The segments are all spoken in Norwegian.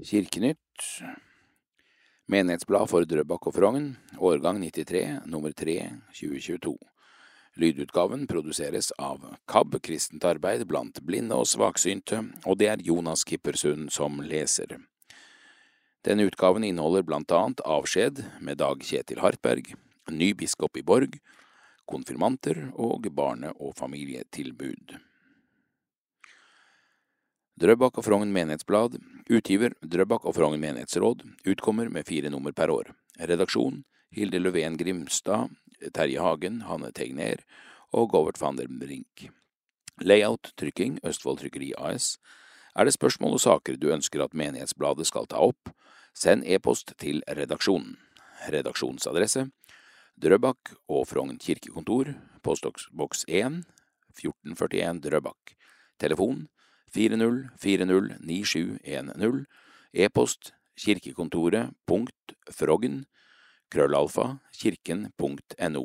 Kirkenytt Menighetsblad for Drøbak og Frogn, årgang 93, nummer 3, 2022. Lydutgaven produseres av KAB Kristent Arbeid blant blinde og svaksynte, og det er Jonas Kippersund som leser. Denne utgaven inneholder blant annet avskjed med Dag Kjetil Hartberg, ny biskop i Borg, konfirmanter og barne- og familietilbud. Drøbak og Frogn menighetsblad, utgiver Drøbak og Frogn menighetsråd, utkommer med fire nummer per år. Redaksjon Hilde Løven Grimstad, Terje Hagen, Hanne Tegner og Govert van der Brink. Layout, trykking, Østfold Trykkeri AS. Er det spørsmål og saker du ønsker at menighetsbladet skal ta opp, send e-post til redaksjonen. Redaksjonsadresse Drøbak og Frogn kirkekontor, postboks 1, 1441 Drøbak. Telefon 40409710, e-post kirkekontoret.frogn, krøllalfa, kirken.no.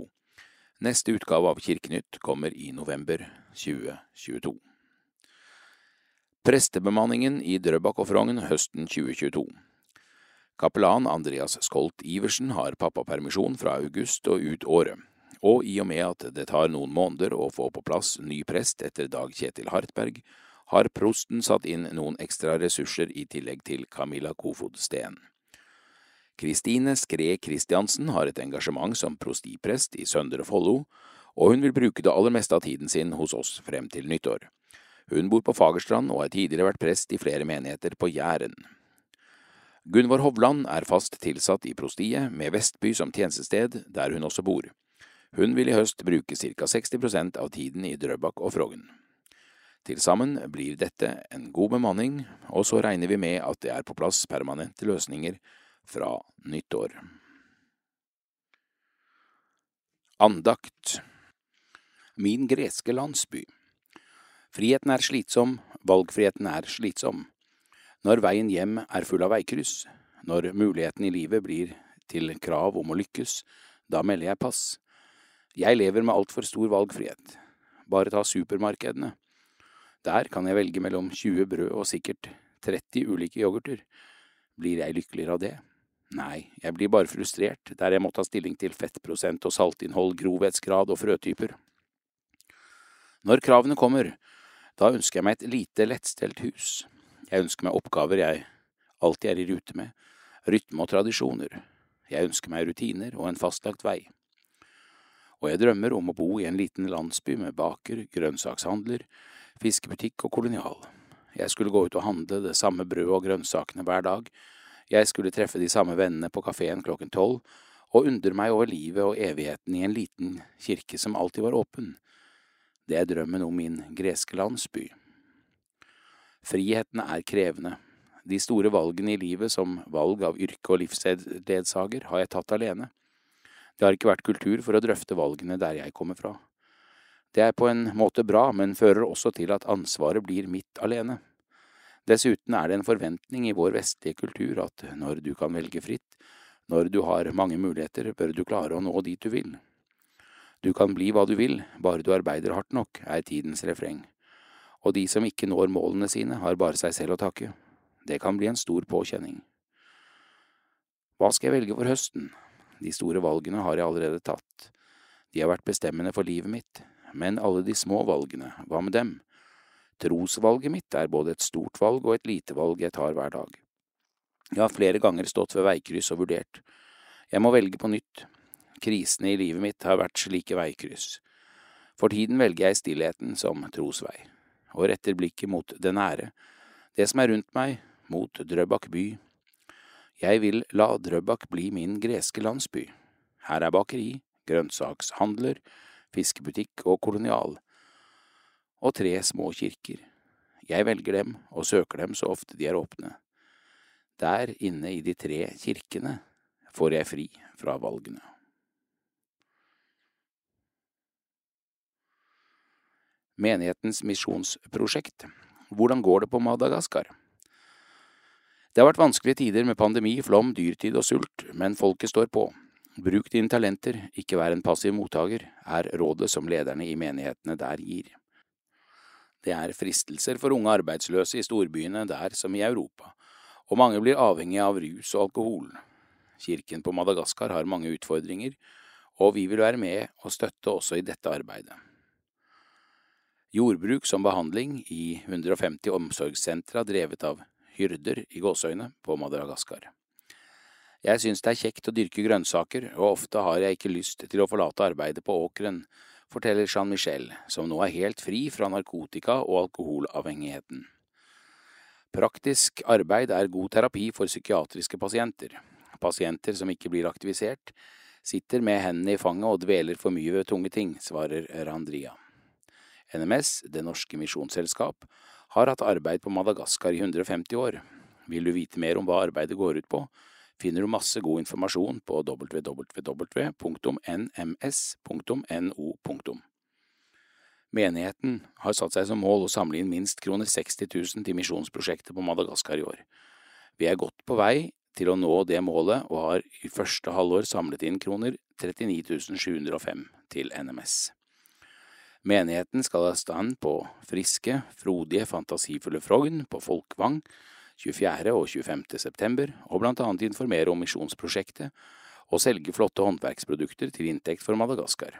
Neste utgave av Kirkenytt kommer i november 2022. Prestebemanningen i Drøbak og Frogn høsten 2022. Kapellan Andreas Skolt Iversen har pappapermisjon fra august og ut året, og i og med at det tar noen måneder å få på plass ny prest etter Dag Kjetil Hartberg, har prosten satt inn noen ekstra ressurser i tillegg til Camilla Kofod Steen. Kristine Skre Kristiansen har et engasjement som prostiprest i Søndre Follo, og hun vil bruke det aller meste av tiden sin hos oss frem til nyttår. Hun bor på Fagerstrand og har tidligere vært prest i flere menigheter på Jæren. Gunvor Hovland er fast tilsatt i prostiet, med Vestby som tjenestested, der hun også bor. Hun vil i høst bruke ca 60% av tiden i Drøbak og Frogn. Til sammen blir dette en god bemanning, og så regner vi med at det er på plass permanente løsninger fra nyttår. Andakt Min greske landsby Friheten er slitsom, valgfriheten er slitsom. Når veien hjem er full av veikryss, når muligheten i livet blir til krav om å lykkes, da melder jeg pass. Jeg lever med altfor stor valgfrihet. Bare ta supermarkedene. Der kan jeg velge mellom 20 brød og sikkert 30 ulike yoghurter. Blir jeg lykkeligere av det? Nei, jeg blir bare frustrert der jeg må ta stilling til fettprosent og saltinnhold, grovhetsgrad og frøtyper. Når kravene kommer, da ønsker jeg meg et lite, lettstelt hus. Jeg ønsker meg oppgaver jeg alltid er i rute med, rytme og tradisjoner. Jeg ønsker meg rutiner og en fastlagt vei. Og jeg drømmer om å bo i en liten landsby med baker, grønnsakshandler, fiskebutikk og kolonial. Jeg skulle gå ut og handle det samme brødet og grønnsakene hver dag, jeg skulle treffe de samme vennene på kafeen klokken tolv, og undre meg over livet og evigheten i en liten kirke som alltid var åpen. Det er drømmen om min greske landsby. Friheten er krevende. De store valgene i livet, som valg av yrke og livsledsager, har jeg tatt alene. Det har ikke vært kultur for å drøfte valgene der jeg kommer fra. Det er på en måte bra, men fører også til at ansvaret blir mitt alene. Dessuten er det en forventning i vår vestlige kultur at når du kan velge fritt, når du har mange muligheter, bør du klare å nå dit du vil. Du kan bli hva du vil, bare du arbeider hardt nok, er tidens refreng. Og de som ikke når målene sine, har bare seg selv å takke. Det kan bli en stor påkjenning. Hva skal jeg velge for høsten? De store valgene har jeg allerede tatt. De har vært bestemmende for livet mitt, men alle de små valgene, hva med dem? Trosvalget mitt er både et stort valg og et lite valg jeg tar hver dag. Jeg har flere ganger stått ved veikryss og vurdert. Jeg må velge på nytt. Krisene i livet mitt har vært slike veikryss. For tiden velger jeg stillheten som trosvei, og retter blikket mot det nære, det som er rundt meg, mot Drøbak by. Jeg vil la Drøbak bli min greske landsby. Her er bakeri, grønnsakshandler, fiskebutikk og kolonial, og tre små kirker. Jeg velger dem og søker dem så ofte de er åpne. Der inne i de tre kirkene får jeg fri fra valgene. Menighetens misjonsprosjekt Hvordan går det på Madagaskar? Det har vært vanskelige tider med pandemi, flom, dyrtid og sult, men folket står på. Bruk dine talenter, ikke vær en passiv mottaker, er rådet som lederne i menighetene der gir. Det er fristelser for unge arbeidsløse i storbyene der som i Europa, og mange blir avhengige av rus og alkohol. Kirken på Madagaskar har mange utfordringer, og vi vil være med og støtte også i dette arbeidet. Jordbruk som behandling i 150 omsorgssentra drevet av hyrder i gåseøyne på Madagaskar. Jeg synes det er kjekt å dyrke grønnsaker, og ofte har jeg ikke lyst til å forlate arbeidet på åkeren, forteller Jean-Michel, som nå er helt fri fra narkotika og alkoholavhengigheten. Praktisk arbeid er god terapi for psykiatriske pasienter. Pasienter som ikke blir aktivisert, sitter med hendene i fanget og dveler for mye ved tunge ting, svarer Randria. NMS, Det norske misjonsselskap, har hatt arbeid på Madagaskar i 150 år. Vil du vite mer om hva arbeidet går ut på, finner du masse god informasjon på www.nms.no. Menigheten har satt seg som mål å samle inn minst kroner 60 000 til misjonsprosjektet på Madagaskar i år. Vi er godt på vei til å nå det målet og har i første halvår samlet inn kroner 39 705 til NMS. Menigheten skal ha stand på friske, frodige, fantasifulle Frogn på Folkvang 24. og 25. september, og blant annet informere om misjonsprosjektet og selge flotte håndverksprodukter til inntekt for Madagaskar.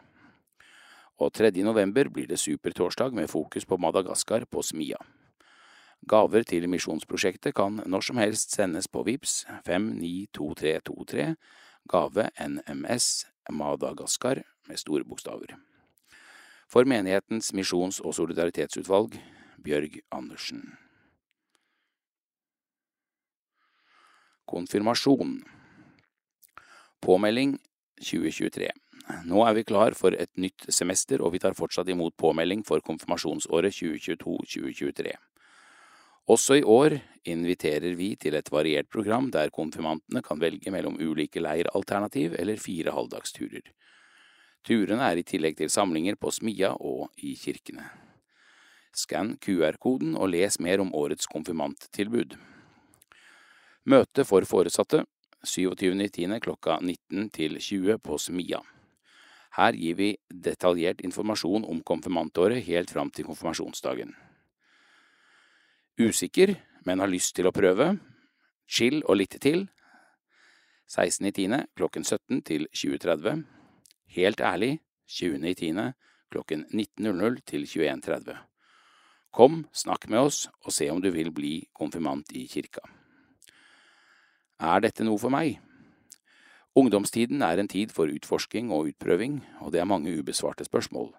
Og 3. november blir det supertorsdag med fokus på Madagaskar på Smia. Gaver til misjonsprosjektet kan når som helst sendes på VIPS 592323, gave NMS Madagaskar med store bokstaver. For menighetens misjons- og solidaritetsutvalg Bjørg Andersen. Konfirmasjon Påmelding 2023 Nå er vi klar for et nytt semester, og vi tar fortsatt imot påmelding for konfirmasjonsåret 2022–2023. Også i år inviterer vi til et variert program der konfirmantene kan velge mellom ulike leiralternativ eller fire halvdagsturer. Turene er i tillegg til samlinger på Smia og i kirkene. Skann QR-koden og les mer om årets konfirmanttilbud. Møte for foresatte 27.10. klokka 19 til 20 på Smia. Her gir vi detaljert informasjon om konfirmantåret helt fram til konfirmasjonsdagen. Usikker, men har lyst til å prøve? Chill og litt til. 16.10. klokken 17 til 20.30. Helt ærlig 20.10. klokken 19.00 til 21.30. Kom, snakk med oss og se om du vil bli konfirmant i kirka. Er dette noe for meg? Ungdomstiden er en tid for utforsking og utprøving, og det er mange ubesvarte spørsmål.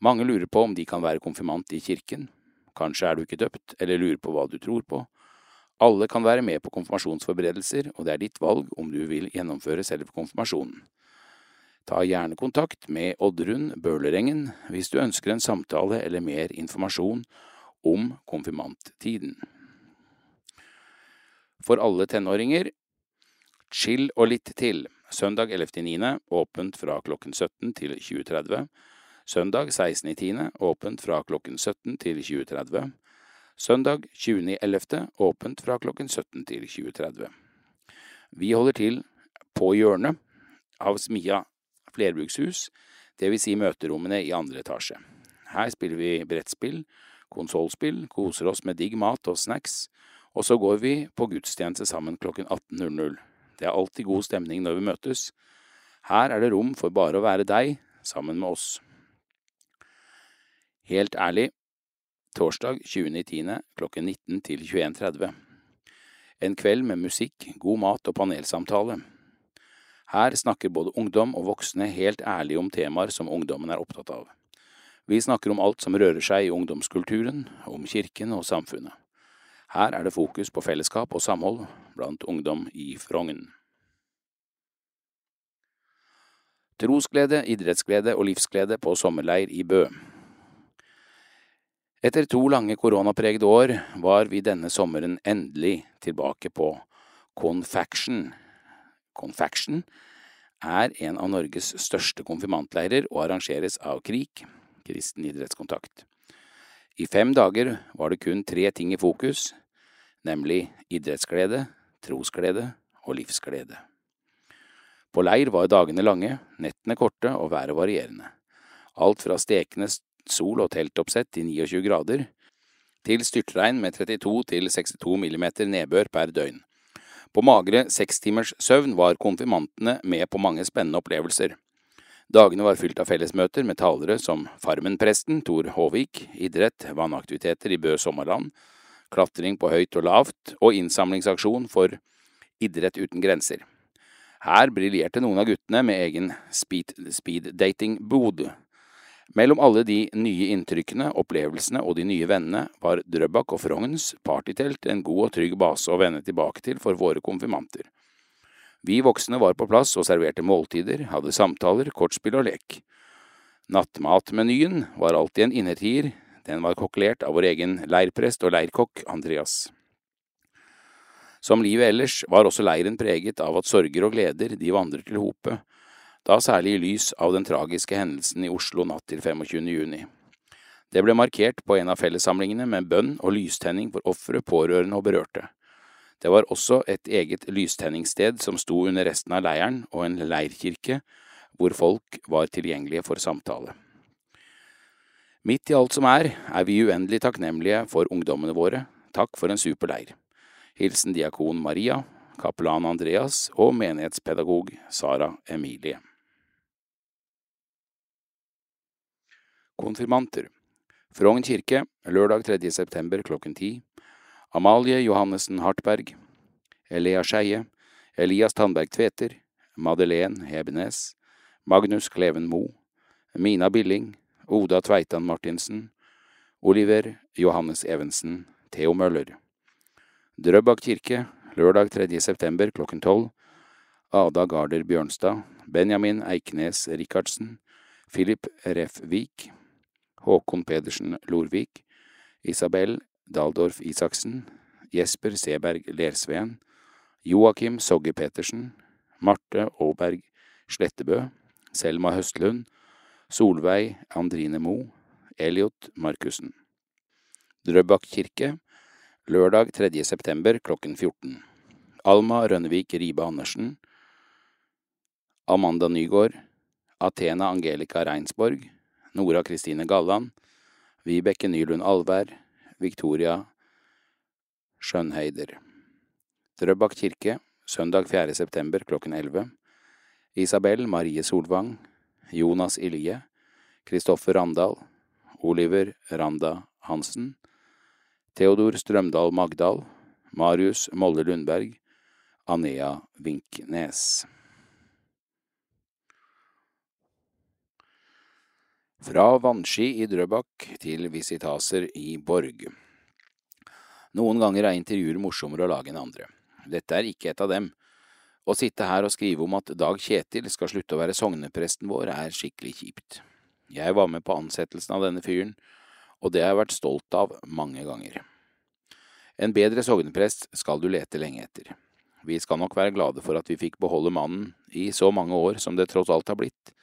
Mange lurer på om de kan være konfirmant i kirken. Kanskje er du ikke døpt, eller lurer på hva du tror på. Alle kan være med på konfirmasjonsforberedelser, og det er ditt valg om du vil gjennomføre selve konfirmasjonen. Ta gjerne kontakt med Oddrun Bøhlerengen hvis du ønsker en samtale eller mer informasjon om konfirmanttiden. For alle tenåringer Chill og litt til. Søndag 11.9. åpent fra klokken 17 til 20.30. Søndag 16.10. åpent fra klokken 17 til 20.30. Søndag 20.11. åpent fra klokken 17 til 20.30. Vi holder til på hjørnet av Smia flerbrukshus, vil si møterommene i andre etasje. Her spiller vi brettspill, konsollspill, koser oss med digg mat og snacks, og så går vi på gudstjeneste sammen klokken 18.00. Det er alltid god stemning når vi møtes. Her er det rom for bare å være deg, sammen med oss. Helt ærlig, torsdag 20.10. klokken 19 til 21.30. En kveld med musikk, god mat og panelsamtale. Her snakker både ungdom og voksne helt ærlig om temaer som ungdommen er opptatt av. Vi snakker om alt som rører seg i ungdomskulturen, om kirken og samfunnet. Her er det fokus på fellesskap og samhold blant ungdom i Frogn. Trosglede, idrettsglede og livsglede på sommerleir i Bø. Etter to lange koronapregede år var vi denne sommeren endelig tilbake på Confaction Confaction er en av Norges største konfirmantleirer og arrangeres av KRIK, Kristen idrettskontakt. I fem dager var det kun tre ting i fokus, nemlig idrettsglede, trosglede og livsglede. På leir var dagene lange, nettene korte og været varierende. Alt fra stekende sol og teltoppsett i 29 grader, til styrtregn med 32 til 62 millimeter nedbør per døgn På magre seks timers søvn var konfirmantene med på mange spennende opplevelser. Dagene var fylt av fellesmøter med talere som Farmen-presten Tor Håvik, idrett, vannaktiviteter i Bø sommerland, klatring på høyt og lavt og innsamlingsaksjon for Idrett uten grenser. Her briljerte noen av guttene med egen speed-dating-bod. Mellom alle de nye inntrykkene, opplevelsene og de nye vennene var Drøbak og Frogns partytelt en god og trygg base å vende tilbake til for våre konfirmanter. Vi voksne var på plass og serverte måltider, hadde samtaler, kortspill og lek. Nattmatmenyen var alltid en innertier, den var kokkelert av vår egen leirprest og leirkokk Andreas. Som livet ellers var også leiren preget av at sorger og gleder de vandrer til hope, da særlig i lys av den tragiske hendelsen i Oslo natt til 25. juni. Det ble markert på en av fellessamlingene med bønn og lystenning for ofre, pårørende og berørte. Det var også et eget lystenningssted som sto under resten av leiren, og en leirkirke hvor folk var tilgjengelige for samtale. Midt i alt som er, er vi uendelig takknemlige for ungdommene våre. Takk for en super leir. Hilsen diakon Maria, kapellan Andreas og menighetspedagog Sara Emilie. Konfirmanter Frogn kirke, lørdag 3. september klokken 10. Amalie Johannessen Hartberg. Elea Skeie. Elias Tandberg Tveter. Madeleine Hebenes. Magnus Kleven Moe. Mina Billing. Oda Tveitan Martinsen. Oliver Johannes Evensen. Theo Møller. Drøbak kirke, lørdag 3. september klokken tolv. Ada Garder Bjørnstad, Benjamin Eiknes Rikardsen, Philip Refvik, Håkon Pedersen Lorvik, Isabel Daldorf Isaksen, Jesper Seberg Lersveen, Joakim Sogge Petersen, Marte Aaberg Slettebø, Selma Høstlund, Solveig Andrine Moe, Elliot Markussen. Drøbak kirke, lørdag 3. september klokken 14. Alma Rønnevik Ribe Andersen, Amanda Nygaard, Athena Angelica Reinsborg, Nora Kristine Galland, Vibeke Nylund Alvær, Victoria Skjønheider. Drøbak kirke, søndag 4. september klokken 11. Isabel Marie Solvang, Jonas Ilje, Kristoffer Randal, Oliver Randa Hansen, Theodor Strømdal Magdal, Marius Molle Lundberg, Anea Vinknes. Fra vannski i Drøbak til visitaser i Borg. Noen ganger er intervjuer morsommere å lage enn andre. Dette er ikke et av dem. Å sitte her og skrive om at Dag Kjetil skal slutte å være sognepresten vår, er skikkelig kjipt. Jeg var med på ansettelsen av denne fyren, og det har jeg vært stolt av mange ganger. En bedre sogneprest skal du lete lenge etter. Vi skal nok være glade for at vi fikk beholde mannen i så mange år som det tross alt har blitt.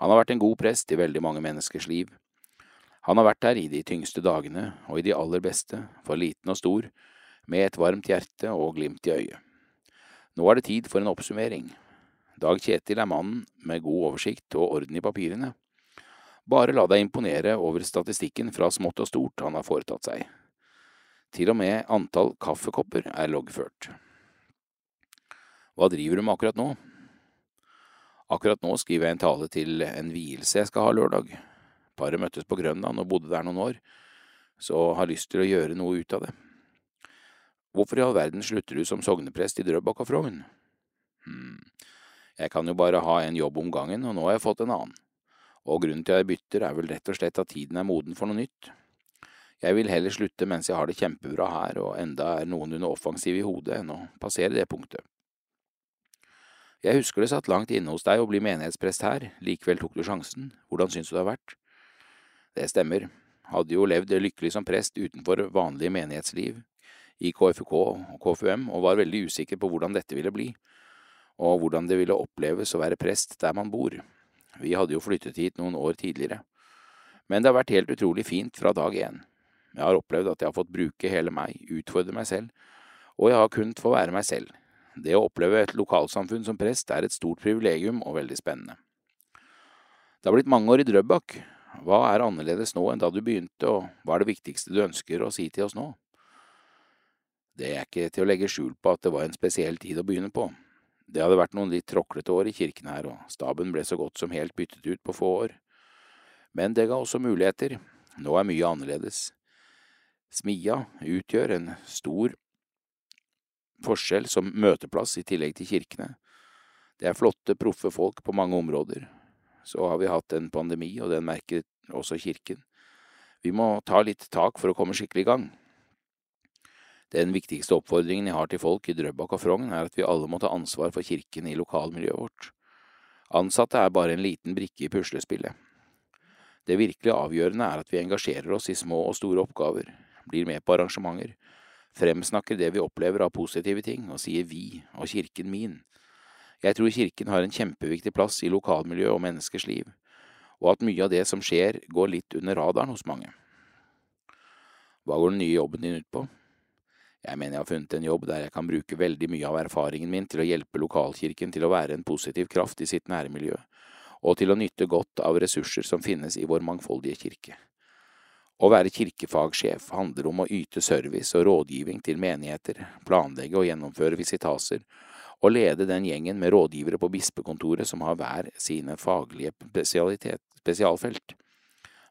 Han har vært en god prest i veldig mange menneskers liv. Han har vært der i de tyngste dagene og i de aller beste, for liten og stor, med et varmt hjerte og glimt i øyet. Nå er det tid for en oppsummering. Dag Kjetil er mannen med god oversikt og orden i papirene. Bare la deg imponere over statistikken fra smått og stort han har foretatt seg. Til og med antall kaffekopper er loggført. Hva driver du med akkurat nå? Akkurat nå skriver jeg en tale til en vielse jeg skal ha lørdag. Paret møttes på Grønland og bodde der noen år, så har lyst til å gjøre noe ut av det. Hvorfor i all verden slutter du som sogneprest i Drøbak og Frogn? Hm, jeg kan jo bare ha en jobb om gangen, og nå har jeg fått en annen. Og grunnen til at jeg bytter er vel rett og slett at tiden er moden for noe nytt. Jeg vil heller slutte mens jeg har det kjempebra her og enda er noenlunde offensiv i hodet, enn å passere det punktet. Jeg husker det satt langt inne hos deg å bli menighetsprest her, likevel tok du sjansen, hvordan syns du det har vært? Det stemmer, hadde jo levd lykkelig som prest utenfor vanlig menighetsliv, i KFUK og KFUM, og var veldig usikker på hvordan dette ville bli, og hvordan det ville oppleves å være prest der man bor. Vi hadde jo flyttet hit noen år tidligere. Men det har vært helt utrolig fint fra dag én. Jeg har opplevd at jeg har fått bruke hele meg, utfordre meg selv, og jeg har kunnet få være meg selv. Det å oppleve et lokalsamfunn som prest er et stort privilegium og veldig spennende. Det har blitt mange år i Drøbak. Hva er annerledes nå enn da du begynte, og hva er det viktigste du ønsker å si til oss nå? Det er ikke til å legge skjul på at det var en spesiell tid å begynne på. Det hadde vært noen litt tråklete år i kirken her, og staben ble så godt som helt byttet ut på få år. Men det ga også muligheter. Nå er mye annerledes. Smia utgjør en stor forskjell som møteplass i tillegg til kirkene. Det er flotte, proffe folk på mange områder. Så har vi hatt en pandemi, og den merker også kirken. Vi må ta litt tak for å komme skikkelig i gang. Den viktigste oppfordringen jeg har til folk i Drøbak og Frogn, er at vi alle må ta ansvar for kirken i lokalmiljøet vårt. Ansatte er bare en liten brikke i puslespillet. Det virkelig avgjørende er at vi engasjerer oss i små og store oppgaver, blir med på arrangementer, fremsnakker det vi opplever av positive ting, og sier vi og kirken min. Jeg tror kirken har en kjempeviktig plass i lokalmiljø og menneskers liv, og at mye av det som skjer, går litt under radaren hos mange. Hva går den nye jobben din ut på? Jeg mener jeg har funnet en jobb der jeg kan bruke veldig mye av erfaringen min til å hjelpe lokalkirken til å være en positiv kraft i sitt nærmiljø, og til å nytte godt av ressurser som finnes i vår mangfoldige kirke. Å være kirkefagsjef handler om å yte service og rådgivning til menigheter, planlegge og gjennomføre visitaser, og lede den gjengen med rådgivere på bispekontoret som har hver sine faglige spesialfelt.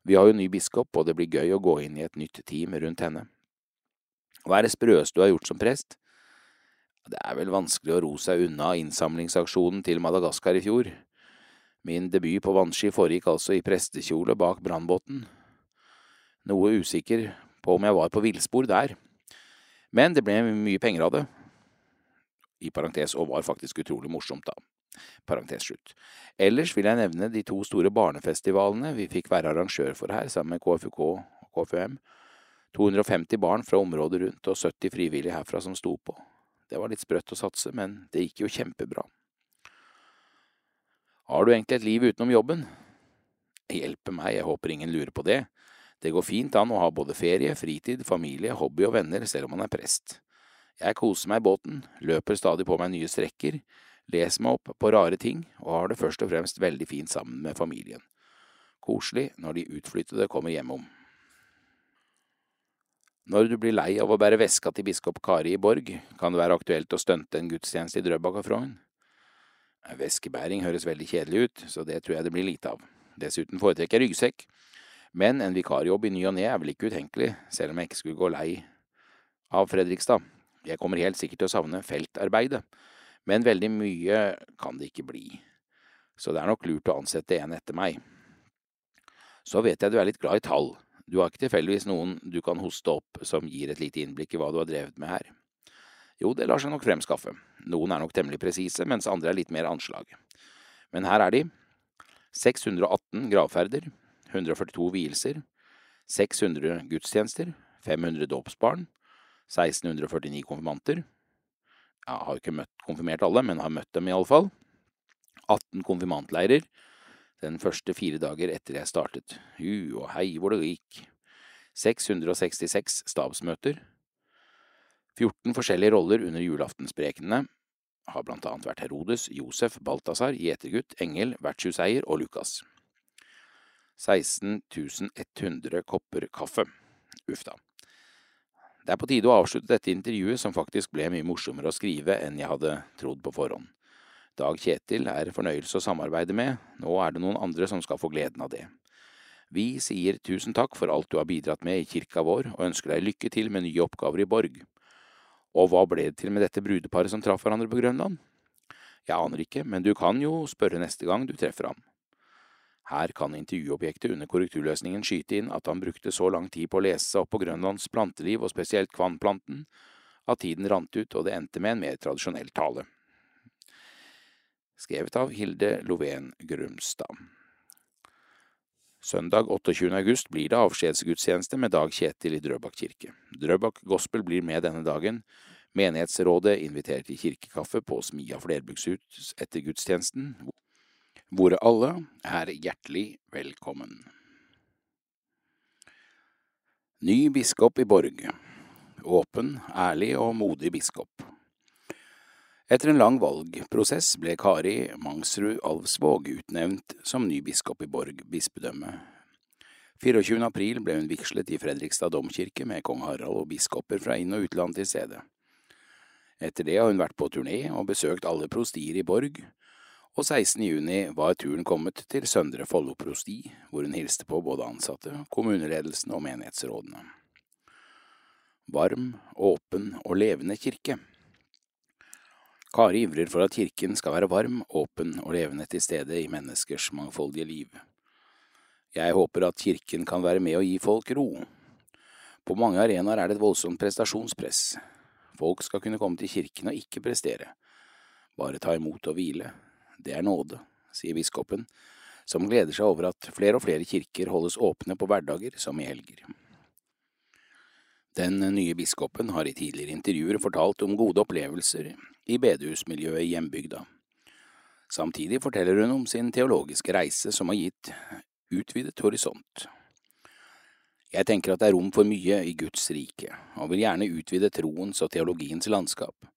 Vi har jo ny biskop, og det blir gøy å gå inn i et nytt team rundt henne. Hva er det sprøeste du har gjort som prest? Det er vel vanskelig å ro seg unna innsamlingsaksjonen til Madagaskar i fjor. Min debut på vannski foregikk altså i prestekjole bak brannbåten noe usikker på om jeg var på villspor der. Men det ble mye penger av det. I parentes, og var faktisk utrolig morsomt, da. Parentes slutt. Ellers vil jeg nevne de to store barnefestivalene vi fikk være arrangør for her, sammen med KFUK og KFUM. 250 barn fra området rundt og 70 frivillige herfra som sto på. Det var litt sprøtt å satse, men det gikk jo kjempebra. Har du egentlig et liv utenom jobben? Hjelpe meg, jeg håper ingen lurer på det. Det går fint an å ha både ferie, fritid, familie, hobby og venner selv om man er prest. Jeg koser meg i båten, løper stadig på meg nye strekker, leser meg opp på rare ting og har det først og fremst veldig fint sammen med familien. Koselig når de utflyttede kommer hjemom. Når du blir lei av å bære veska til biskop Kari i Borg, kan det være aktuelt å stunte en gudstjeneste i Drøbak og Frogn. Veskebæring høres veldig kjedelig ut, så det tror jeg det blir lite av. Dessuten foretrekker jeg ryggsekk, men en vikarjobb i ny og ne er vel ikke utenkelig, selv om jeg ikke skulle gå lei av Fredrikstad. Jeg kommer helt sikkert til å savne feltarbeidet, men veldig mye kan det ikke bli, så det er nok lurt å ansette en etter meg. Så vet jeg du er litt glad i tall, du har ikke tilfeldigvis noen du kan hoste opp som gir et lite innblikk i hva du har drevet med her? Jo, det lar seg nok fremskaffe, noen er nok temmelig presise, mens andre er litt mer anslag. Men her er de. 618 gravferder, 142 vielser, 600 gudstjenester, 500 dåpsbarn, 1649 konfirmanter. Jeg har ikke møtt, konfirmert alle, men har møtt dem iallfall. 18 konfirmantleirer. Den første fire dager etter jeg startet. Hu og hei hvor det gikk. 666 stabsmøter. 14 forskjellige roller under julaftensprekene har blant annet vært Herodes, Josef, Balthazar, gjetergutt, engel, vertshuseier og Lukas. 16.100 kopper kaffe. Uff da. Det er på tide å avslutte dette intervjuet, som faktisk ble mye morsommere å skrive enn jeg hadde trodd på forhånd. Dag Kjetil er fornøyelse å samarbeide med, nå er det noen andre som skal få gleden av det. Vi sier tusen takk for alt du har bidratt med i kirka vår, og ønsker deg lykke til med nye oppgaver i Borg. Og hva ble det til med dette brudeparet som traff hverandre på Grønland? Jeg aner ikke, men du kan jo spørre neste gang du treffer ham. Her kan intervjuobjektet under korrekturløsningen skyte inn at han brukte så lang tid på å lese seg opp på Grønlands planteliv og spesielt kvannplanten, at tiden rant ut og det endte med en mer tradisjonell tale. Skrevet av Hilde Lovén Grumstad. Søndag 28. august blir det avskjedsgudstjeneste med Dag Kjetil i Drøbak kirke. Drøbak Gospel blir med denne dagen. Menighetsrådet inviterer til kirkekaffe på Smia flerbrukshus etter gudstjenesten, hvor alle er hjertelig velkommen. Ny biskop i Borg. Åpen, ærlig og modig biskop. Etter en lang valgprosess ble Kari Mangsrud Alvsvåg utnevnt som ny biskop i Borg bispedømme. 24. april ble hun vigslet i Fredrikstad domkirke med kong Harald og biskoper fra inn- og utland til stedet. Etter det har hun vært på turné og besøkt alle prostier i Borg, og 16. juni var turen kommet til Søndre Follo prosti, hvor hun hilste på både ansatte, kommuneledelsen og menighetsrådene. Varm, åpen og levende kirke. Kari ivrer for at kirken skal være varm, åpen og levende til stede i menneskers mangfoldige liv. Jeg håper at kirken kan være med å gi folk ro. På mange arenaer er det et voldsomt prestasjonspress. Folk skal kunne komme til kirken og ikke prestere, bare ta imot og hvile. Det er nåde, sier biskopen, som gleder seg over at flere og flere kirker holdes åpne på hverdager som i helger. Den nye biskopen har i tidligere intervjuer fortalt om gode opplevelser i bedehusmiljøet i hjembygda. Samtidig forteller hun om sin teologiske reise som har gitt utvidet horisont. Jeg tenker at det er rom for mye i Guds rike, og vil gjerne utvide troens og teologiens landskap.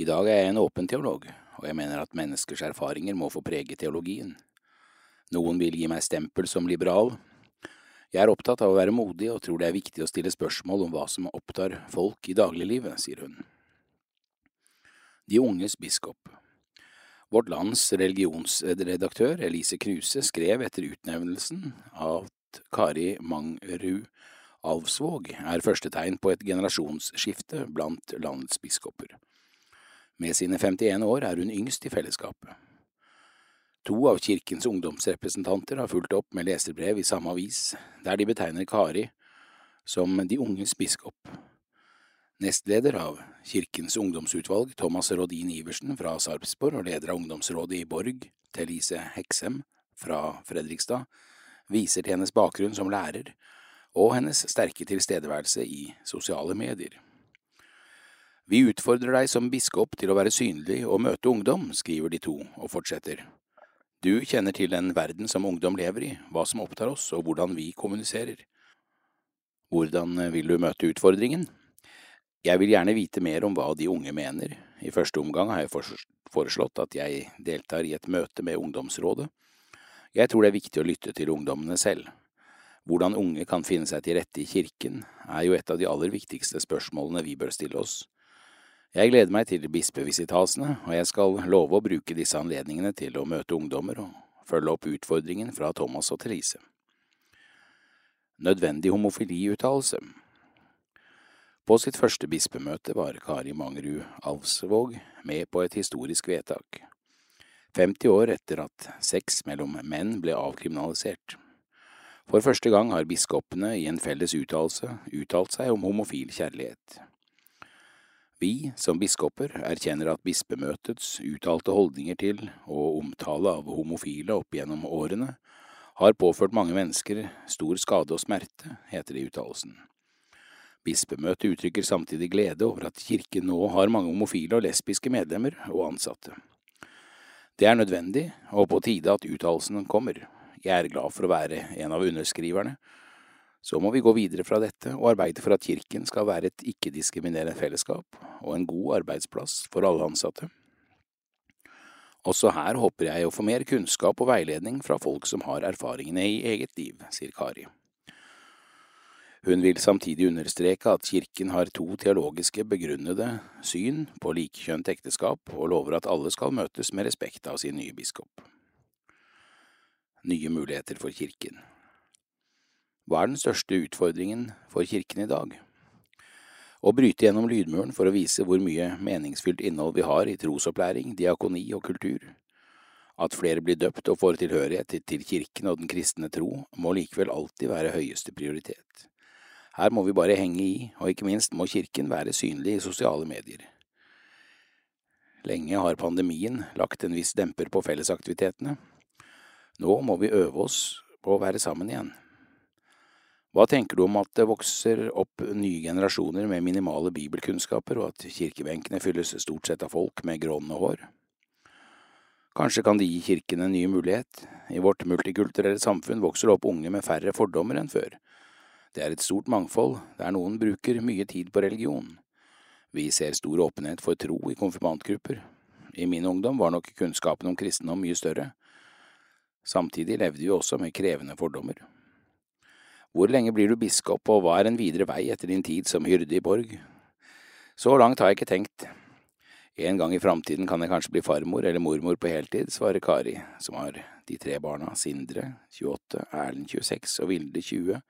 I dag er jeg en åpen teolog, og jeg mener at menneskers erfaringer må få prege teologien. Noen vil gi meg stempel som liberal. Jeg er opptatt av å være modig og tror det er viktig å stille spørsmål om hva som opptar folk i dagliglivet, sier hun. De unges biskop. Vårt lands religionsredaktør Elise Kruse skrev etter utnevnelsen at Kari Mangrud Alvsvåg er første tegn på et generasjonsskifte blant landets biskoper. Med sine 51 år er hun yngst i fellesskapet. To av kirkens ungdomsrepresentanter har fulgt opp med leserbrev i samme avis, der de betegner Kari som de unges biskop. Nestleder av Kirkens ungdomsutvalg, Thomas Rodin Iversen fra Sarpsborg og leder av ungdomsrådet i Borg, Thelise Heksem fra Fredrikstad, viser til hennes bakgrunn som lærer og hennes sterke tilstedeværelse i sosiale medier. Vi utfordrer deg som biskop til å være synlig og møte ungdom, skriver de to, og fortsetter. Du kjenner til den verden som ungdom lever i, hva som opptar oss og hvordan vi kommuniserer. Hvordan vil du møte utfordringen? Jeg vil gjerne vite mer om hva de unge mener. I første omgang har jeg foreslått at jeg deltar i et møte med ungdomsrådet. Jeg tror det er viktig å lytte til ungdommene selv. Hvordan unge kan finne seg til rette i kirken, er jo et av de aller viktigste spørsmålene vi bør stille oss. Jeg gleder meg til bispevisitasene, og jeg skal love å bruke disse anledningene til å møte ungdommer og følge opp utfordringen fra Thomas og Therese. Nødvendig homofiliuttalelse. På sitt første bispemøte var Kari Mangerud Alvsvåg med på et historisk vedtak. 50 år etter at sex mellom menn ble avkriminalisert. For første gang har biskopene i en felles uttalelse uttalt seg om homofil kjærlighet. Vi, som biskoper, erkjenner at bispemøtets uttalte holdninger til og omtale av homofile opp gjennom årene har påført mange mennesker stor skade og smerte, heter det i uttalelsen. Bispemøtet uttrykker samtidig glede over at kirken nå har mange homofile og lesbiske medlemmer og ansatte. Det er nødvendig, og på tide at uttalelsen kommer. Jeg er glad for å være en av underskriverne. Så må vi gå videre fra dette og arbeide for at kirken skal være et ikke-diskriminerende fellesskap og en god arbeidsplass for alle ansatte. Også her håper jeg å få mer kunnskap og veiledning fra folk som har erfaringene i eget liv, sier Kari. Hun vil samtidig understreke at kirken har to teologiske begrunnede syn på likekjønt ekteskap, og lover at alle skal møtes med respekt av sin nye biskop. Nye muligheter for kirken Hva er den største utfordringen for kirken i dag? Å bryte gjennom lydmuren for å vise hvor mye meningsfylt innhold vi har i trosopplæring, diakoni og kultur. At flere blir døpt og får tilhørighet til kirken og den kristne tro, må likevel alltid være høyeste prioritet. Her må vi bare henge i, og ikke minst må kirken være synlig i sosiale medier. Lenge har pandemien lagt en viss demper på fellesaktivitetene. Nå må vi øve oss på å være sammen igjen. Hva tenker du om at det vokser opp nye generasjoner med minimale bibelkunnskaper, og at kirkebenkene fylles stort sett av folk med grånende hår? Kanskje kan det gi kirken en ny mulighet. I vårt multikulturelle samfunn vokser det opp unge med færre fordommer enn før. Det er et stort mangfold, der noen bruker mye tid på religion. Vi ser stor åpenhet for tro i konfirmantgrupper. I min ungdom var nok kunnskapen om kristendom mye større. Samtidig levde vi også med krevende fordommer. Hvor lenge blir du biskop, og hva er en videre vei etter din tid som hyrde i borg? Så langt har jeg ikke tenkt. En gang i framtiden kan jeg kanskje bli farmor eller mormor på heltid, svarer Kari, som har de tre barna Sindre, 28, Erlend, 26 og Vilde, 20,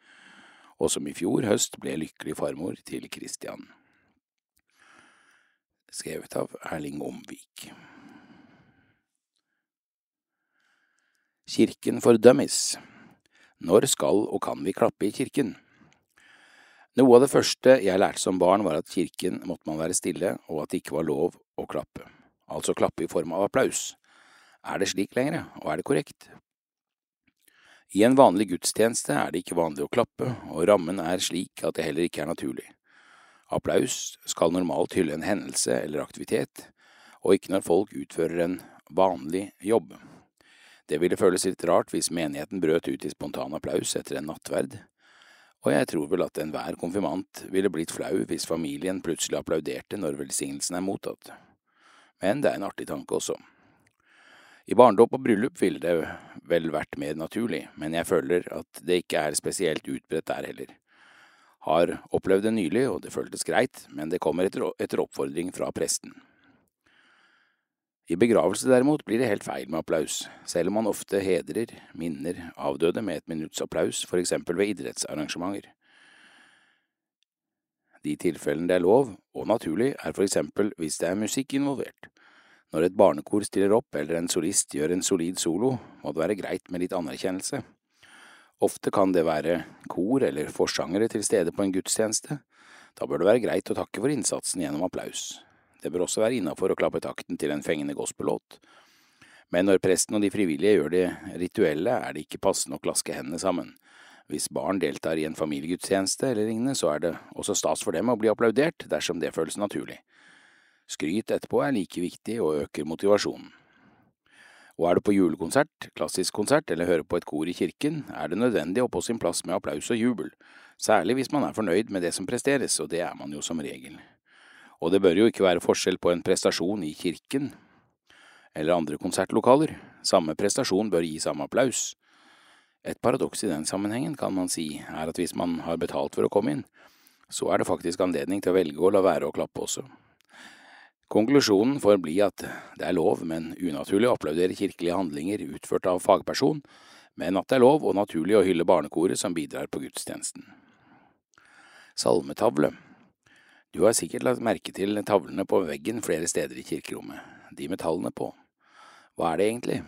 og som i fjor høst ble lykkelig farmor til Christian. Skrevet av Erling Omvik. Kirken for dummies. Når skal og kan vi klappe i kirken? Noe av det første jeg lærte som barn, var at kirken måtte man være stille, og at det ikke var lov å klappe. Altså klappe i form av applaus. Er det slik lenger, og er det korrekt? I en vanlig gudstjeneste er det ikke vanlig å klappe, og rammen er slik at det heller ikke er naturlig. Applaus skal normalt hylle en hendelse eller aktivitet, og ikke når folk utfører en vanlig jobb. Det ville føles litt rart hvis menigheten brøt ut i spontan applaus etter en nattverd, og jeg tror vel at enhver konfirmant ville blitt flau hvis familien plutselig applauderte når velsignelsen er mottatt. Men det er en artig tanke også. I barndåp og bryllup ville det vel vært mer naturlig, men jeg føler at det ikke er spesielt utbredt der heller. Har opplevd det nylig, og det føltes greit, men det kommer etter, etter oppfordring fra presten. I begravelse derimot blir det helt feil med applaus, selv om man ofte hedrer minner avdøde med et minutts applaus, for eksempel ved idrettsarrangementer. De tilfellene det er lov, og naturlig, er for eksempel hvis det er musikk involvert. Når et barnekor stiller opp eller en solist gjør en solid solo, må det være greit med litt anerkjennelse. Ofte kan det være kor eller forsangere til stede på en gudstjeneste. Da bør det være greit å takke for innsatsen gjennom applaus. Det bør også være innafor å klappe takten til en fengende gospellåt. Men når presten og de frivillige gjør det rituelle, er det ikke passende å klaske hendene sammen. Hvis barn deltar i en familiegudstjeneste eller lignende, så er det også stas for dem å bli applaudert dersom det føles naturlig. Skryt etterpå er like viktig og øker motivasjonen. Og er du på julekonsert, klassisk konsert eller hører på et kor i kirken, er det nødvendig å på sin plass med applaus og jubel, særlig hvis man er fornøyd med det som presteres, og det er man jo som regel. Og det bør jo ikke være forskjell på en prestasjon i kirken eller andre konsertlokaler. Samme prestasjon bør gi samme applaus. Et paradoks i den sammenhengen kan man si er at hvis man har betalt for å komme inn, så er det faktisk anledning til å velge å la være å klappe også. Konklusjonen får bli at det er lov, men unaturlig å applaudere kirkelige handlinger utført av fagperson, men at det er lov og naturlig å hylle barnekoret som bidrar på gudstjenesten. Salmetavle du har sikkert lagt merke til tavlene på veggen flere steder i kirkerommet, de med tallene på. Hva er det egentlig?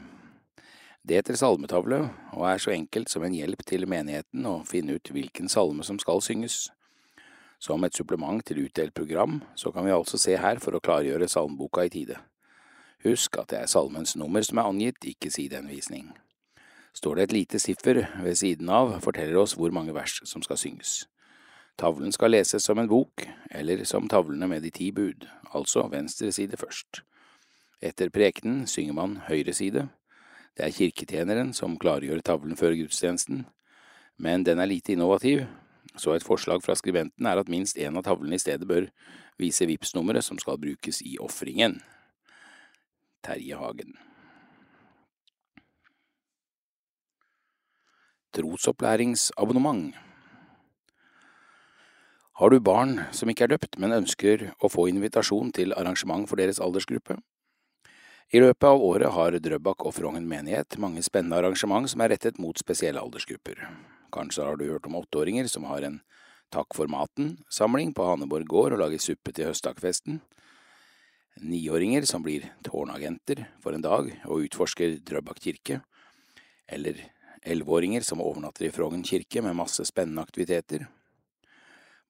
Det heter salmetavle, og er så enkelt som en hjelp til menigheten å finne ut hvilken salme som skal synges. Som et supplement til utdelt program, så kan vi altså se her for å klargjøre salmeboka i tide. Husk at det er salmens nummer som er angitt, ikke sidehenvisning. Står det et lite siffer ved siden av, forteller oss hvor mange vers som skal synges. Tavlen skal leses som en bok, eller som tavlene med de ti bud, altså venstre side først. Etter prekenen synger man høyre side. Det er kirketjeneren som klargjør tavlen før gudstjenesten, men den er lite innovativ, så et forslag fra skribenten er at minst én av tavlene i stedet bør vise Vipps-nummeret som skal brukes i ofringen. Terje Hagen. Trosopplæringsabonnement har du barn som ikke er døpt, men ønsker å få invitasjon til arrangement for deres aldersgruppe? I løpet av året har Drøbak og Frogn menighet mange spennende arrangement som er rettet mot spesielle aldersgrupper. Kanskje har du hørt om åtteåringer som har en Takk for maten-samling på Haneborg gård og lager suppe til høsttakfesten. Niåringer som blir tårnagenter for en dag og utforsker Drøbak kirke. Eller elleveåringer som overnatter i Frogn kirke med masse spennende aktiviteter.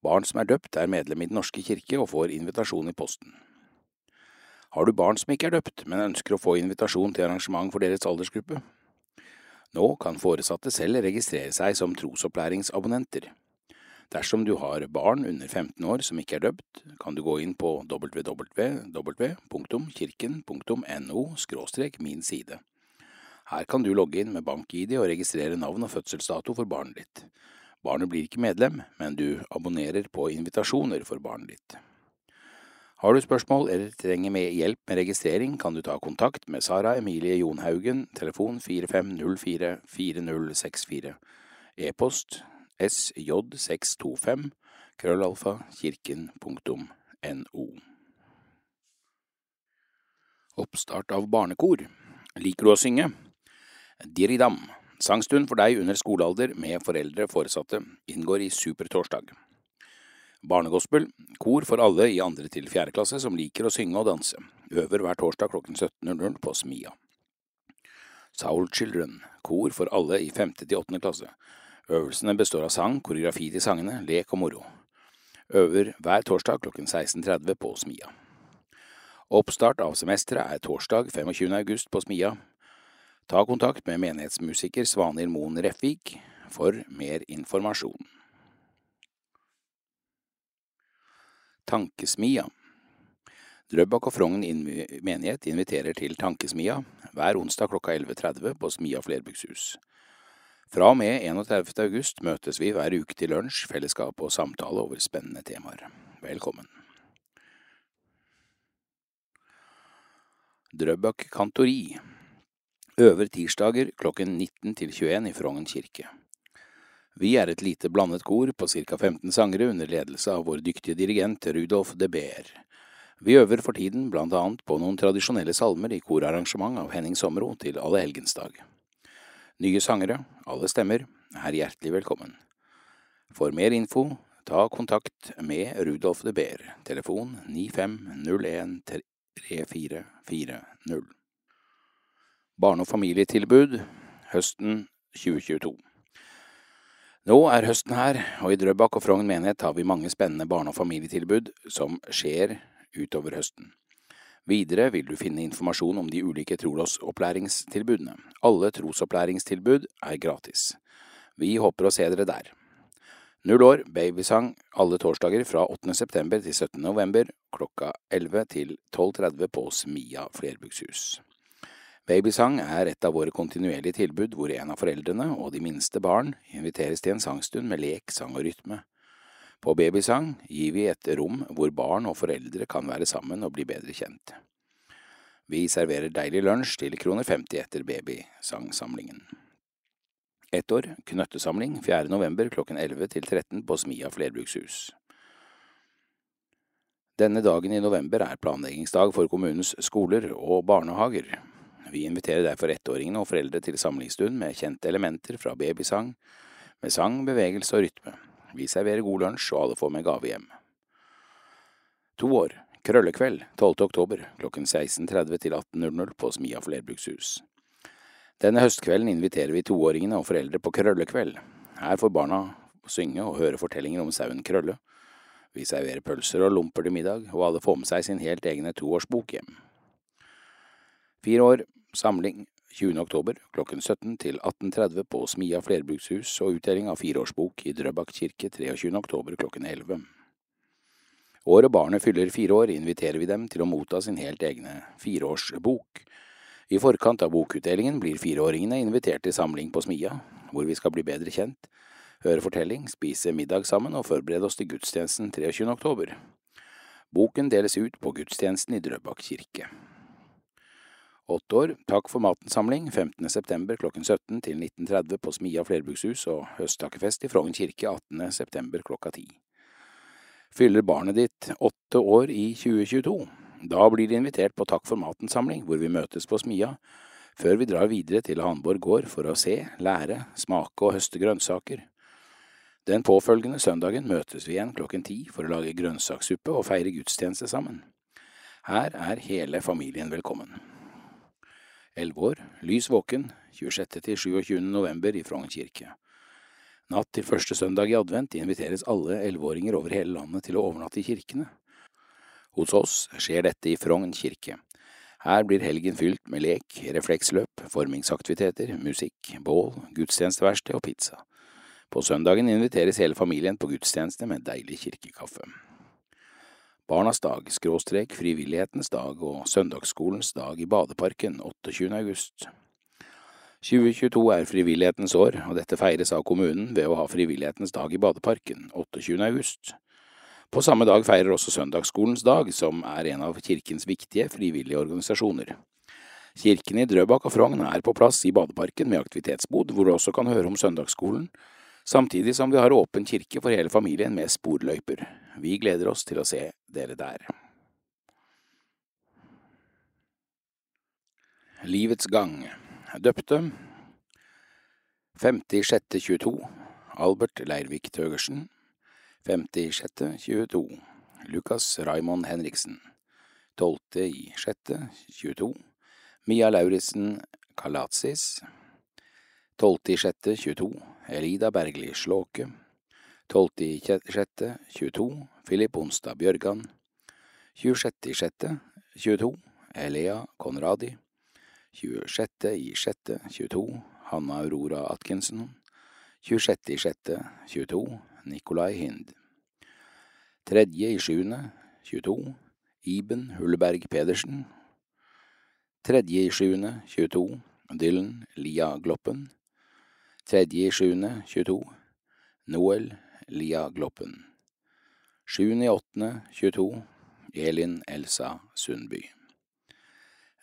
Barn som er døpt, er medlem i Den norske kirke og får invitasjon i posten. Har du barn som ikke er døpt, men ønsker å få invitasjon til arrangement for deres aldersgruppe? Nå kan foresatte selv registrere seg som trosopplæringsabonnenter. Dersom du har barn under 15 år som ikke er døpt, kan du gå inn på www.kirken.no – min side. Her kan du logge inn med bank-ID og registrere navn og fødselsdato for barnet ditt. Barnet blir ikke medlem, men du abonnerer på invitasjoner for barnet ditt. Har du spørsmål eller trenger med hjelp med registrering, kan du ta kontakt med Sara Emilie Jonhaugen, telefon 4504 4064, e-post sj625 krøllalfa kirken.no. Oppstart av barnekor. Liker du å synge? Diridam. Sangstund for deg under skolealder med foreldre foresatte inngår i Supertorsdag. Barnegospel. Kor for alle i andre til fjerde klasse som liker å synge og danse. Øver hver torsdag klokken 17.00 på Smia. Soul Children. Kor for alle i femte til åttende klasse. Øvelsene består av sang, koreografi til sangene, lek og moro. Øver hver torsdag klokken 16.30 på Smia. Oppstart av semesteret er torsdag 25. august på Smia. Ta kontakt med menighetsmusiker Svanhild Moen Refvik for mer informasjon. Tankesmia Drøbak og Frogn menighet inviterer til Tankesmia hver onsdag klokka 11.30 på Smia flerbrukshus. Fra og med 31. august møtes vi hver uke til lunsj, fellesskap og samtale over spennende temaer. Velkommen. Drøbak kantori øver tirsdager klokken 19 til 21 i Frogn kirke. Vi er et lite blandet kor på ca 15 sangere under ledelse av vår dyktige dirigent Rudolf de Beer. Vi øver for tiden blant annet på noen tradisjonelle salmer i korarrangement av Henning Sommero til Allehelgensdag. Nye sangere, alle stemmer, er hjertelig velkommen. For mer info, ta kontakt med Rudolf de Beer, telefon 9501 3440. Barne- og familietilbud høsten 2022. Nå er høsten her, og i Drøbak og Frogn menighet har vi mange spennende barne- og familietilbud som skjer utover høsten. Videre vil du finne informasjon om de ulike trolåsopplæringstilbudene. Alle trosopplæringstilbud er gratis. Vi håper å se dere der. Null år babysang alle torsdager fra 8. september til 17. november klokka 11 til 12.30 på Smia flerbrukshus. Babysang er et av våre kontinuerlige tilbud hvor en av foreldrene og de minste barn inviteres til en sangstund med lek, sang og rytme. På Babysang gir vi et rom hvor barn og foreldre kan være sammen og bli bedre kjent. Vi serverer deilig lunsj til kroner 50 etter babysangsamlingen. Ett år knøttesamling 4. november klokken 11 til 13 på Smia flerbrukshus. Denne dagen i november er planleggingsdag for kommunens skoler og barnehager. Vi inviterer derfor ettåringene og foreldre til samlingsstund med kjente elementer fra babysang, med sang, bevegelse og rytme. Vi serverer god lunsj, og alle får med gave hjem. To år, krøllekveld, 12. oktober, klokken 16.30 til 18.00 på Smia flerbrukshus. Denne høstkvelden inviterer vi toåringene og foreldre på krøllekveld. Her får barna synge og høre fortellinger om sauen Krølle. Vi serverer pølser og lomper til middag, og alle får med seg sin helt egne toårsbok hjem. Fire år, Samling 20. oktober klokken 17 til 18.30 på Smia flerbrukshus og utdeling av fireårsbok i Drøbak kirke 23. oktober klokken 11. Året barnet fyller fire år, inviterer vi dem til å motta sin helt egne fireårsbok. I forkant av bokutdelingen blir fireåringene invitert til samling på Smia, hvor vi skal bli bedre kjent, høre fortelling, spise middag sammen og forberede oss til gudstjenesten 23. oktober. Boken deles ut på gudstjenesten i Drøbak kirke. Åtte år, Takk for matensamling 15. september klokken 17 til 19.30 på Smia flerbrukshus og høsttakkefest i Frogn kirke 18. september klokka 10. Fyller barnet ditt åtte år i 2022? Da blir de invitert på Takk for maten-samling, hvor vi møtes på Smia, før vi drar videre til Hanborg gård for å se, lære, smake og høste grønnsaker. Den påfølgende søndagen møtes vi igjen klokken ti for å lage grønnsakssuppe og feire gudstjeneste sammen. Her er hele familien velkommen. 11 år, lys våken, 26. til 27. november i Frogn kirke. Natt til første søndag i advent inviteres alle elleveåringer over hele landet til å overnatte i kirkene. Hos oss skjer dette i Frogn kirke. Her blir helgen fylt med lek, refleksløp, formingsaktiviteter, musikk, bål, gudstjenesteverksted og pizza. På søndagen inviteres hele familien på gudstjeneste med deilig kirkekaffe. Barnas dag, skråstrek frivillighetens dag og søndagsskolens dag i Badeparken 28. august. 2022 er frivillighetens år, og dette feires av kommunen ved å ha frivillighetens dag i Badeparken 28. august. På samme dag feirer også Søndagsskolens dag, som er en av kirkens viktige frivillige organisasjoner. Kirken i Drøbak og Frogn er på plass i Badeparken med aktivitetsbod, hvor du også kan høre om søndagsskolen, samtidig som vi har åpen kirke for hele familien med sporløyper. Vi gleder oss til å se dere der. Livets gang. Døpte. 50.6.22 Albert Leirvik Tøgersen 50.6.22 Lukas Raymond Henriksen. 12.6.22 Mia Lauritzen Kalatsis 12.6.22 Elida Bergli Slåke 12.6.22 Filip Onstad Bjørgan. 26.6.22 Elea Konradi. 26.6.22 Hanna Aurora Atkinson. 26.6.22 Nikolai Hind. 3.7.22 Iben Hulleberg Pedersen. 3.7.22 Dylan Lia Gloppen. 3.7.22 Noel Lia Gloppen 7.8.22 Elin Elsa Sundby.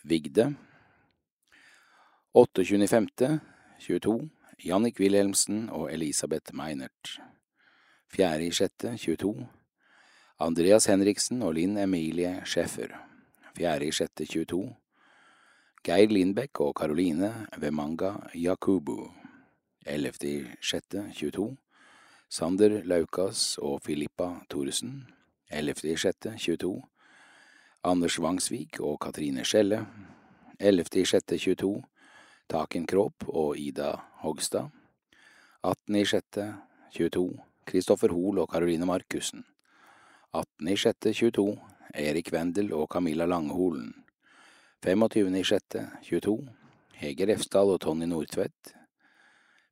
Vigde. 8.25.22 Jannik Wilhelmsen og Elisabeth Meinert. 4.6.22 Andreas Henriksen og Linn Emilie Schäffer. 4.6.22 Geir Lindbekk og Karoline Vemanga Yakubu 11.6.22 Sander Laukas og Filippa Thoresen 11.06.22, Anders Vangsvik og Katrine Skjelle 11.06.22, Taken Kropp og Ida Hogstad 18.06.22, Kristoffer Hoel og Karoline Markussen 18.06.22, Erik Wendel og Camilla Langholen 25.06.22, Hege Refsdal og Tonny Nordtvedt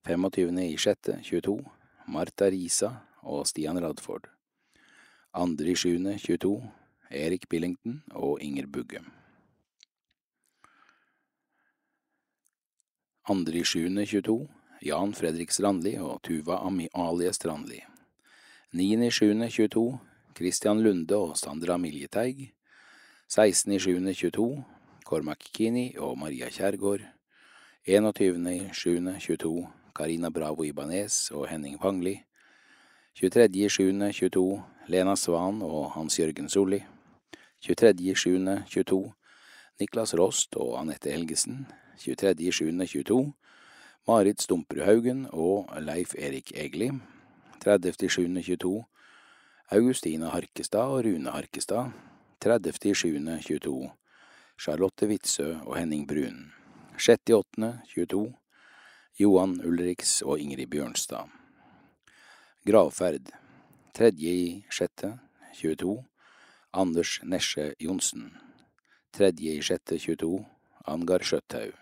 25.6.22 Marta Risa og Stian Radford. 2.7.22 Erik Billington og Inger Bugge. 2.7.22 Jan Fredrik Strandli og Tuva Amalie Strandli. 9.7.22 Christian Lunde og Sandra Miljeteig 16.7.22 Cormac Kini og Maria Kjærgaard. 21.7.22 Karina Bravo Ibanez og Henning Pangli 23.7.22 Lena Svan og Hans Jørgen Solli. 23.7.22 Niklas Rost og Anette Helgesen. 23.7.22 Marit Stumperud Haugen og Leif Erik Egli. 30.7.22 Augustina Harkestad og Rune Harkestad. 30.7.22 Charlotte Witzøe og Henning Brun. 6.8.22 Johan Ulriks og Ingrid Bjørnstad. Gravferd. 3.6.22 Anders Nesje Johnsen. 3.6.22 Angar Skjøtthaug.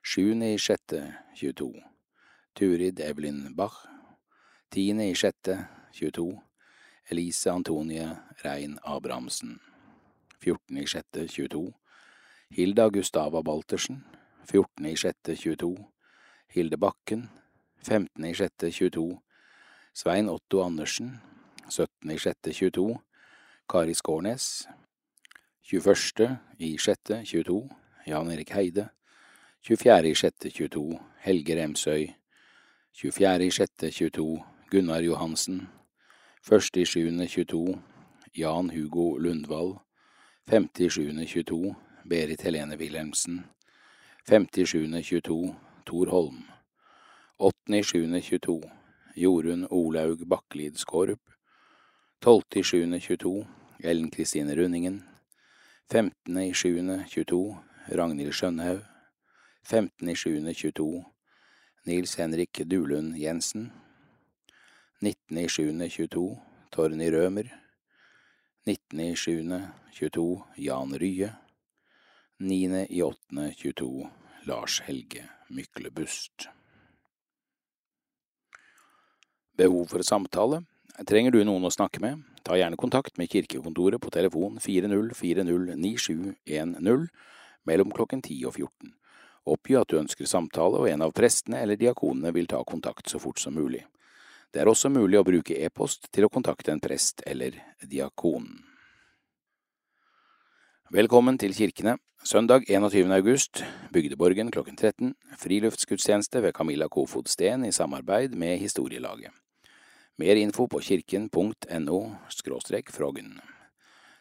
7.6.22 Turid Evelyn Bach. 10.6.22 Elise Antonie Rein Abrahamsen. 14.6.22 Hilda Gustava Baltersen. 14.6.22 Hilde Bakken 15.06.22, Svein Otto Andersen 17.06.22, Kari Skårnes 21.06.22, Jan Erik Heide 24.06.22, Helge Remsøy 24.06.22, Gunnar Johansen 1.07.22, Jan Hugo Lundvall 5.7.22 Berit Helene Wilhelmsen 5.7.22 Tor Holm 8.7.22 Jorunn Olaug Bakkelid Skårup. 12.7.22 Ellen Kristine Rundingen 15.7.22 Ragnhild Skjønhaug. 15.7.22 Nils Henrik Dulund Jensen. 19.7.22 Torny Rømer. 19.7.22 Jan Rye. 9.8.22 Lars Helge Myklebust Behov for samtale? Trenger du noen å snakke med? Ta gjerne kontakt med kirkekontoret på telefon 40409710 mellom klokken 10 og 14. Oppgi at du ønsker samtale, og en av prestene eller diakonene vil ta kontakt så fort som mulig. Det er også mulig å bruke e-post til å kontakte en prest eller diakon. Velkommen til kirkene. Søndag 21. august, Bygdeborgen klokken 13, friluftsgudstjeneste ved Camilla Kofod Steen i samarbeid med Historielaget. Mer info på kirken.no frogn.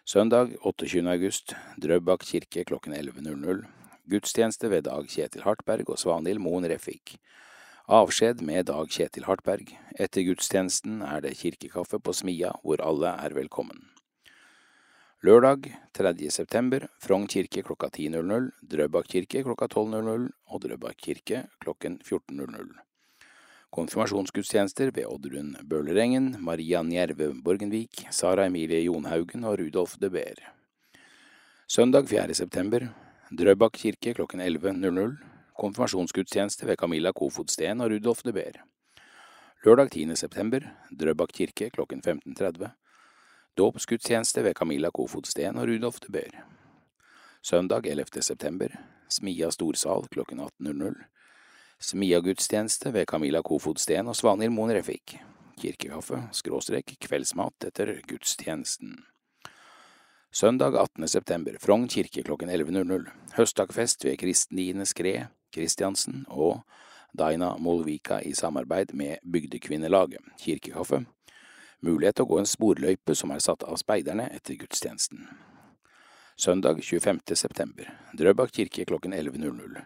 Søndag 28. august, Drøbak kirke klokken 11.00. Gudstjeneste ved Dag Kjetil Hartberg og Svanhild Moen Refik. Avskjed med Dag Kjetil Hartberg. Etter gudstjenesten er det kirkekaffe på Smia, hvor alle er velkommen. Lørdag 3. september, Frogn kirke klokka 10.00, Drøbak kirke klokka 12.00 og Drøbak kirke klokken 14.00. Konfirmasjonsgudstjenester ved Oddrun Bøhlerengen, Maria Njerve Borgenvik, Sara Emilie Jonhaugen og Rudolf de Beer. Søndag 4. september, Drøbak kirke klokken 11.00. Konfirmasjonsgudstjeneste ved Camilla Kofod Steen og Rudolf de Beer. Lørdag 10. september, Drøbak kirke klokken 15.30. Dåpsgudstjeneste ved Camilla Kofod Steen og Rudolf de Beer. Søndag 11. september, Smia storsal klokken 18.00. Smia-gudstjeneste ved Camilla Kofod Steen og Svanhild Moen Refik. Kirkekaffe, skråstrek, kveldsmat etter gudstjenesten. Søndag 18. september, Frogn kirke klokken 11.00. Høstdagfest ved Kristin Skred Kristiansen og Daina Molvika i samarbeid med Bygdekvinnelaget. Kirkekaffe. Mulighet til å gå en sporløype som er satt av speiderne etter gudstjenesten. Søndag 25. september, Drøbak kirke klokken 11.00.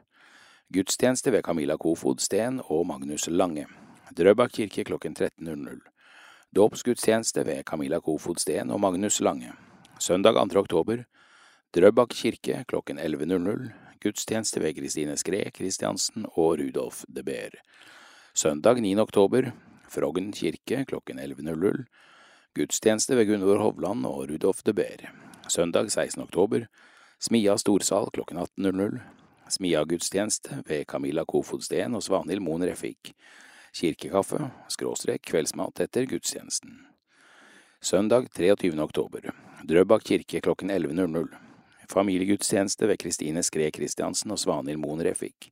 Gudstjeneste ved Camilla Kofod Steen og Magnus Lange. Drøbak kirke klokken 13.00. Dåpsgudstjeneste ved Camilla Kofod Steen og Magnus Lange. Søndag 2. oktober. Drøbak kirke klokken 11.00. Gudstjeneste ved Kristine Skre Kristiansen og Rudolf de Beer. Søndag 9. oktober. Frogn kirke klokken 11.00. Gudstjeneste ved Gunvor Hovland og Rudolf de Beer. Søndag 16. oktober. Smia storsal klokken 18.00. Smia-gudstjeneste ved Camilla Kofod Steen og Svanhild Moen Refik. Kirkekaffe, skråstrek, kveldsmat etter gudstjenesten. Søndag 23. oktober. Drøbak kirke klokken 11.00. Familiegudstjeneste ved Kristine Skre Kristiansen og Svanhild Moen Refik.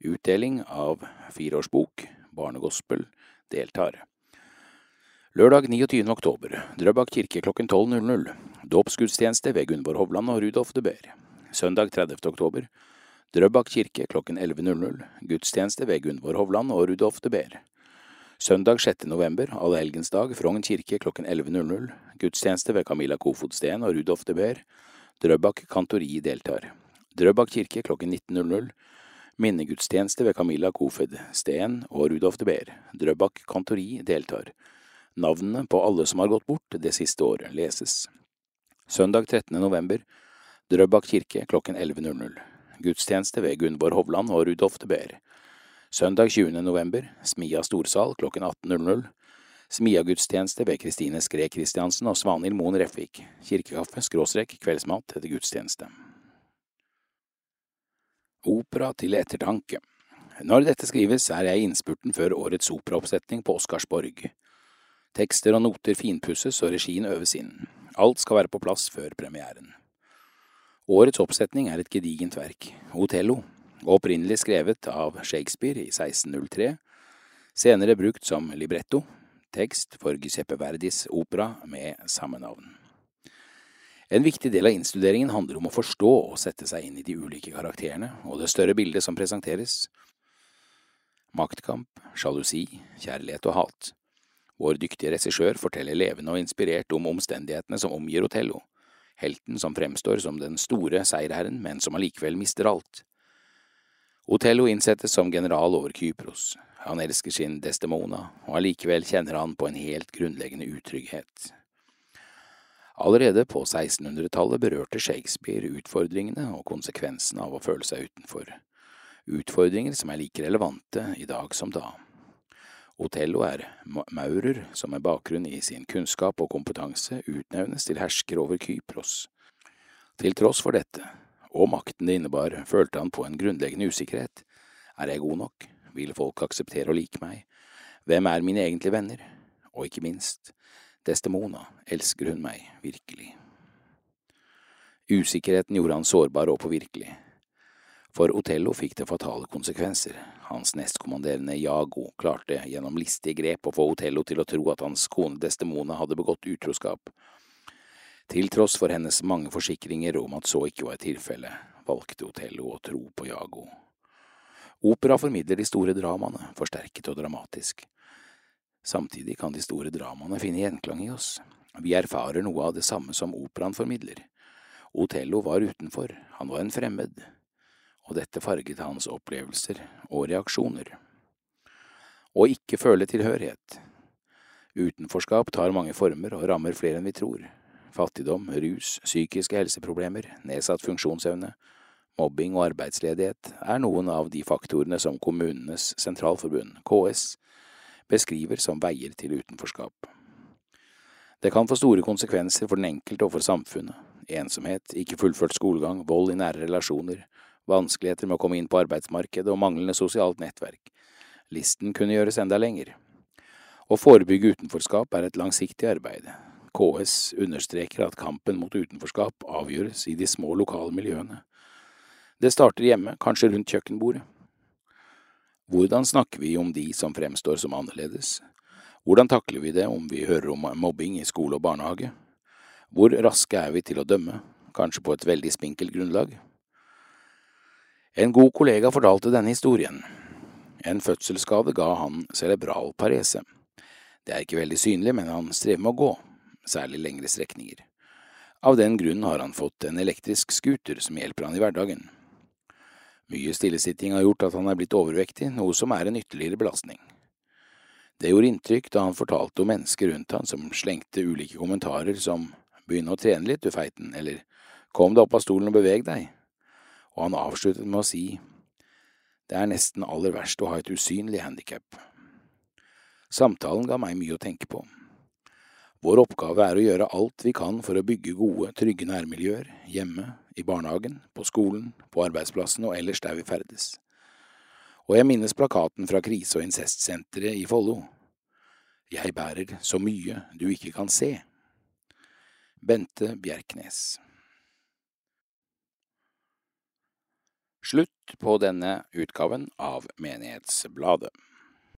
Utdeling av fireårsbok, barnegospel, deltar. Lørdag 29. oktober. Drøbak kirke klokken 12.00. Dåpsgudstjeneste ved Gunvor Hovland og Rudolf de Beer. Søndag 30. oktober. Drøbak kirke klokken 11.00. Gudstjeneste ved Gunvor Hovland og Rudolf de Beer. Søndag 6. november, allehelgensdag, Frogn kirke klokken 11.00. Gudstjeneste ved Camilla Kofod Steen og Rudolf de Beer. Drøbak kantori deltar. Drøbak kirke klokken 19.00. Minnegudstjeneste ved Camilla Kofed Steen og Rudolf de Beer. Drøbak kantori deltar. Navnene på alle som har gått bort det siste året, leses. Søndag 13. november. Drøbak kirke klokken 11.00. Gudstjeneste ved Gunvor Hovland og Rudolf de Beer. Søndag 20. november, Smia storsal klokken 18.00. Smia-gudstjeneste ved Kristine Skre Kristiansen og Svanhild Moen Refvik. Kirkekaffe, skråstrek, kveldsmat etter gudstjeneste. Opera til ettertanke. Når dette skrives, er jeg i innspurten før årets operaoppsetning på Oscarsborg. Tekster og noter finpusses og regien øves inn. Alt skal være på plass før premieren. Årets oppsetning er et gedigent verk, Otello, opprinnelig skrevet av Shakespeare i 1603, senere brukt som libretto, tekst for Giuseppe Verdis opera med samme navn. En viktig del av innstuderingen handler om å forstå og sette seg inn i de ulike karakterene og det større bildet som presenteres. Maktkamp, sjalusi, kjærlighet og hat. Vår dyktige regissør forteller levende og inspirert om omstendighetene som omgir Otello, helten som fremstår som den store seierherren, men som allikevel mister alt. Otello innsettes som general over Kypros. Han elsker sin Destemona, og allikevel kjenner han på en helt grunnleggende utrygghet. Allerede på 1600-tallet berørte Shakespeare utfordringene og konsekvensene av å føle seg utenfor, utfordringer som er like relevante i dag som da. Otello er maurer som med bakgrunn i sin kunnskap og kompetanse utnevnes til hersker over Kypros. Til tross for dette, og makten det innebar, følte han på en grunnleggende usikkerhet. Er jeg god nok? Vil folk akseptere og like meg? Hvem er mine egentlige venner? Og ikke minst, Destemona, elsker hun meg virkelig? Usikkerheten gjorde han sårbar og påvirkelig. For Otello fikk det fatale konsekvenser. Hans nestkommanderende Jago klarte gjennom listige grep å få Otello til å tro at hans kone Destemona hadde begått utroskap. Til tross for hennes mange forsikringer om at så ikke var tilfellet, valgte Otello å tro på Jago. Opera formidler de store dramaene, forsterket og dramatisk. Samtidig kan de store dramaene finne gjenklang i oss. Vi erfarer noe av det samme som operaen formidler. Otello var utenfor, han var en fremmed. og dette farget hans opplevelser og reaksjoner. Å ikke føle tilhørighet. Utenforskap tar mange former og rammer flere enn vi tror. Fattigdom, rus, psykiske helseproblemer, nedsatt funksjonsevne, mobbing og arbeidsledighet er noen av de faktorene som Kommunenes Sentralforbund, KS, beskriver som veier til utenforskap. Det kan få store konsekvenser for den enkelte og for samfunnet. Ensomhet, ikke fullført skolegang, vold i nære relasjoner, vanskeligheter med å komme inn på arbeidsmarkedet og manglende sosialt nettverk. Listen kunne gjøres enda lenger. Å forebygge utenforskap er et langsiktig arbeid. KS understreker at kampen mot utenforskap avgjøres i de små lokale miljøene. Det starter hjemme, kanskje rundt kjøkkenbordet. Hvordan snakker vi om de som fremstår som annerledes? Hvordan takler vi det om vi hører om mobbing i skole og barnehage? Hvor raske er vi til å dømme, kanskje på et veldig spinkelt grunnlag? En god kollega fortalte denne historien. En fødselsskade ga han cerebral parese. Det er ikke veldig synlig, men han strever med å gå, særlig lengre strekninger. Av den grunn har han fått en elektrisk scooter som hjelper han i hverdagen. Mye stillesitting har gjort at han er blitt overvektig, noe som er en ytterligere belastning. Det gjorde inntrykk da han fortalte om mennesker rundt han som slengte ulike kommentarer som begynne å trene litt, du feiten, eller kom deg opp av stolen og beveg deg, og han avsluttet med å si det er nesten aller verst å ha et usynlig handikap. Samtalen ga meg mye å tenke på. Vår oppgave er å gjøre alt vi kan for å bygge gode, trygge nærmiljøer, hjemme, i barnehagen, på skolen, på arbeidsplassen og ellers der vi ferdes. Og jeg minnes plakaten fra krise- og incestsenteret i Follo. Jeg bærer så mye du ikke kan se. Bente Bjerknes Slutt på denne utgaven av Menighetsbladet.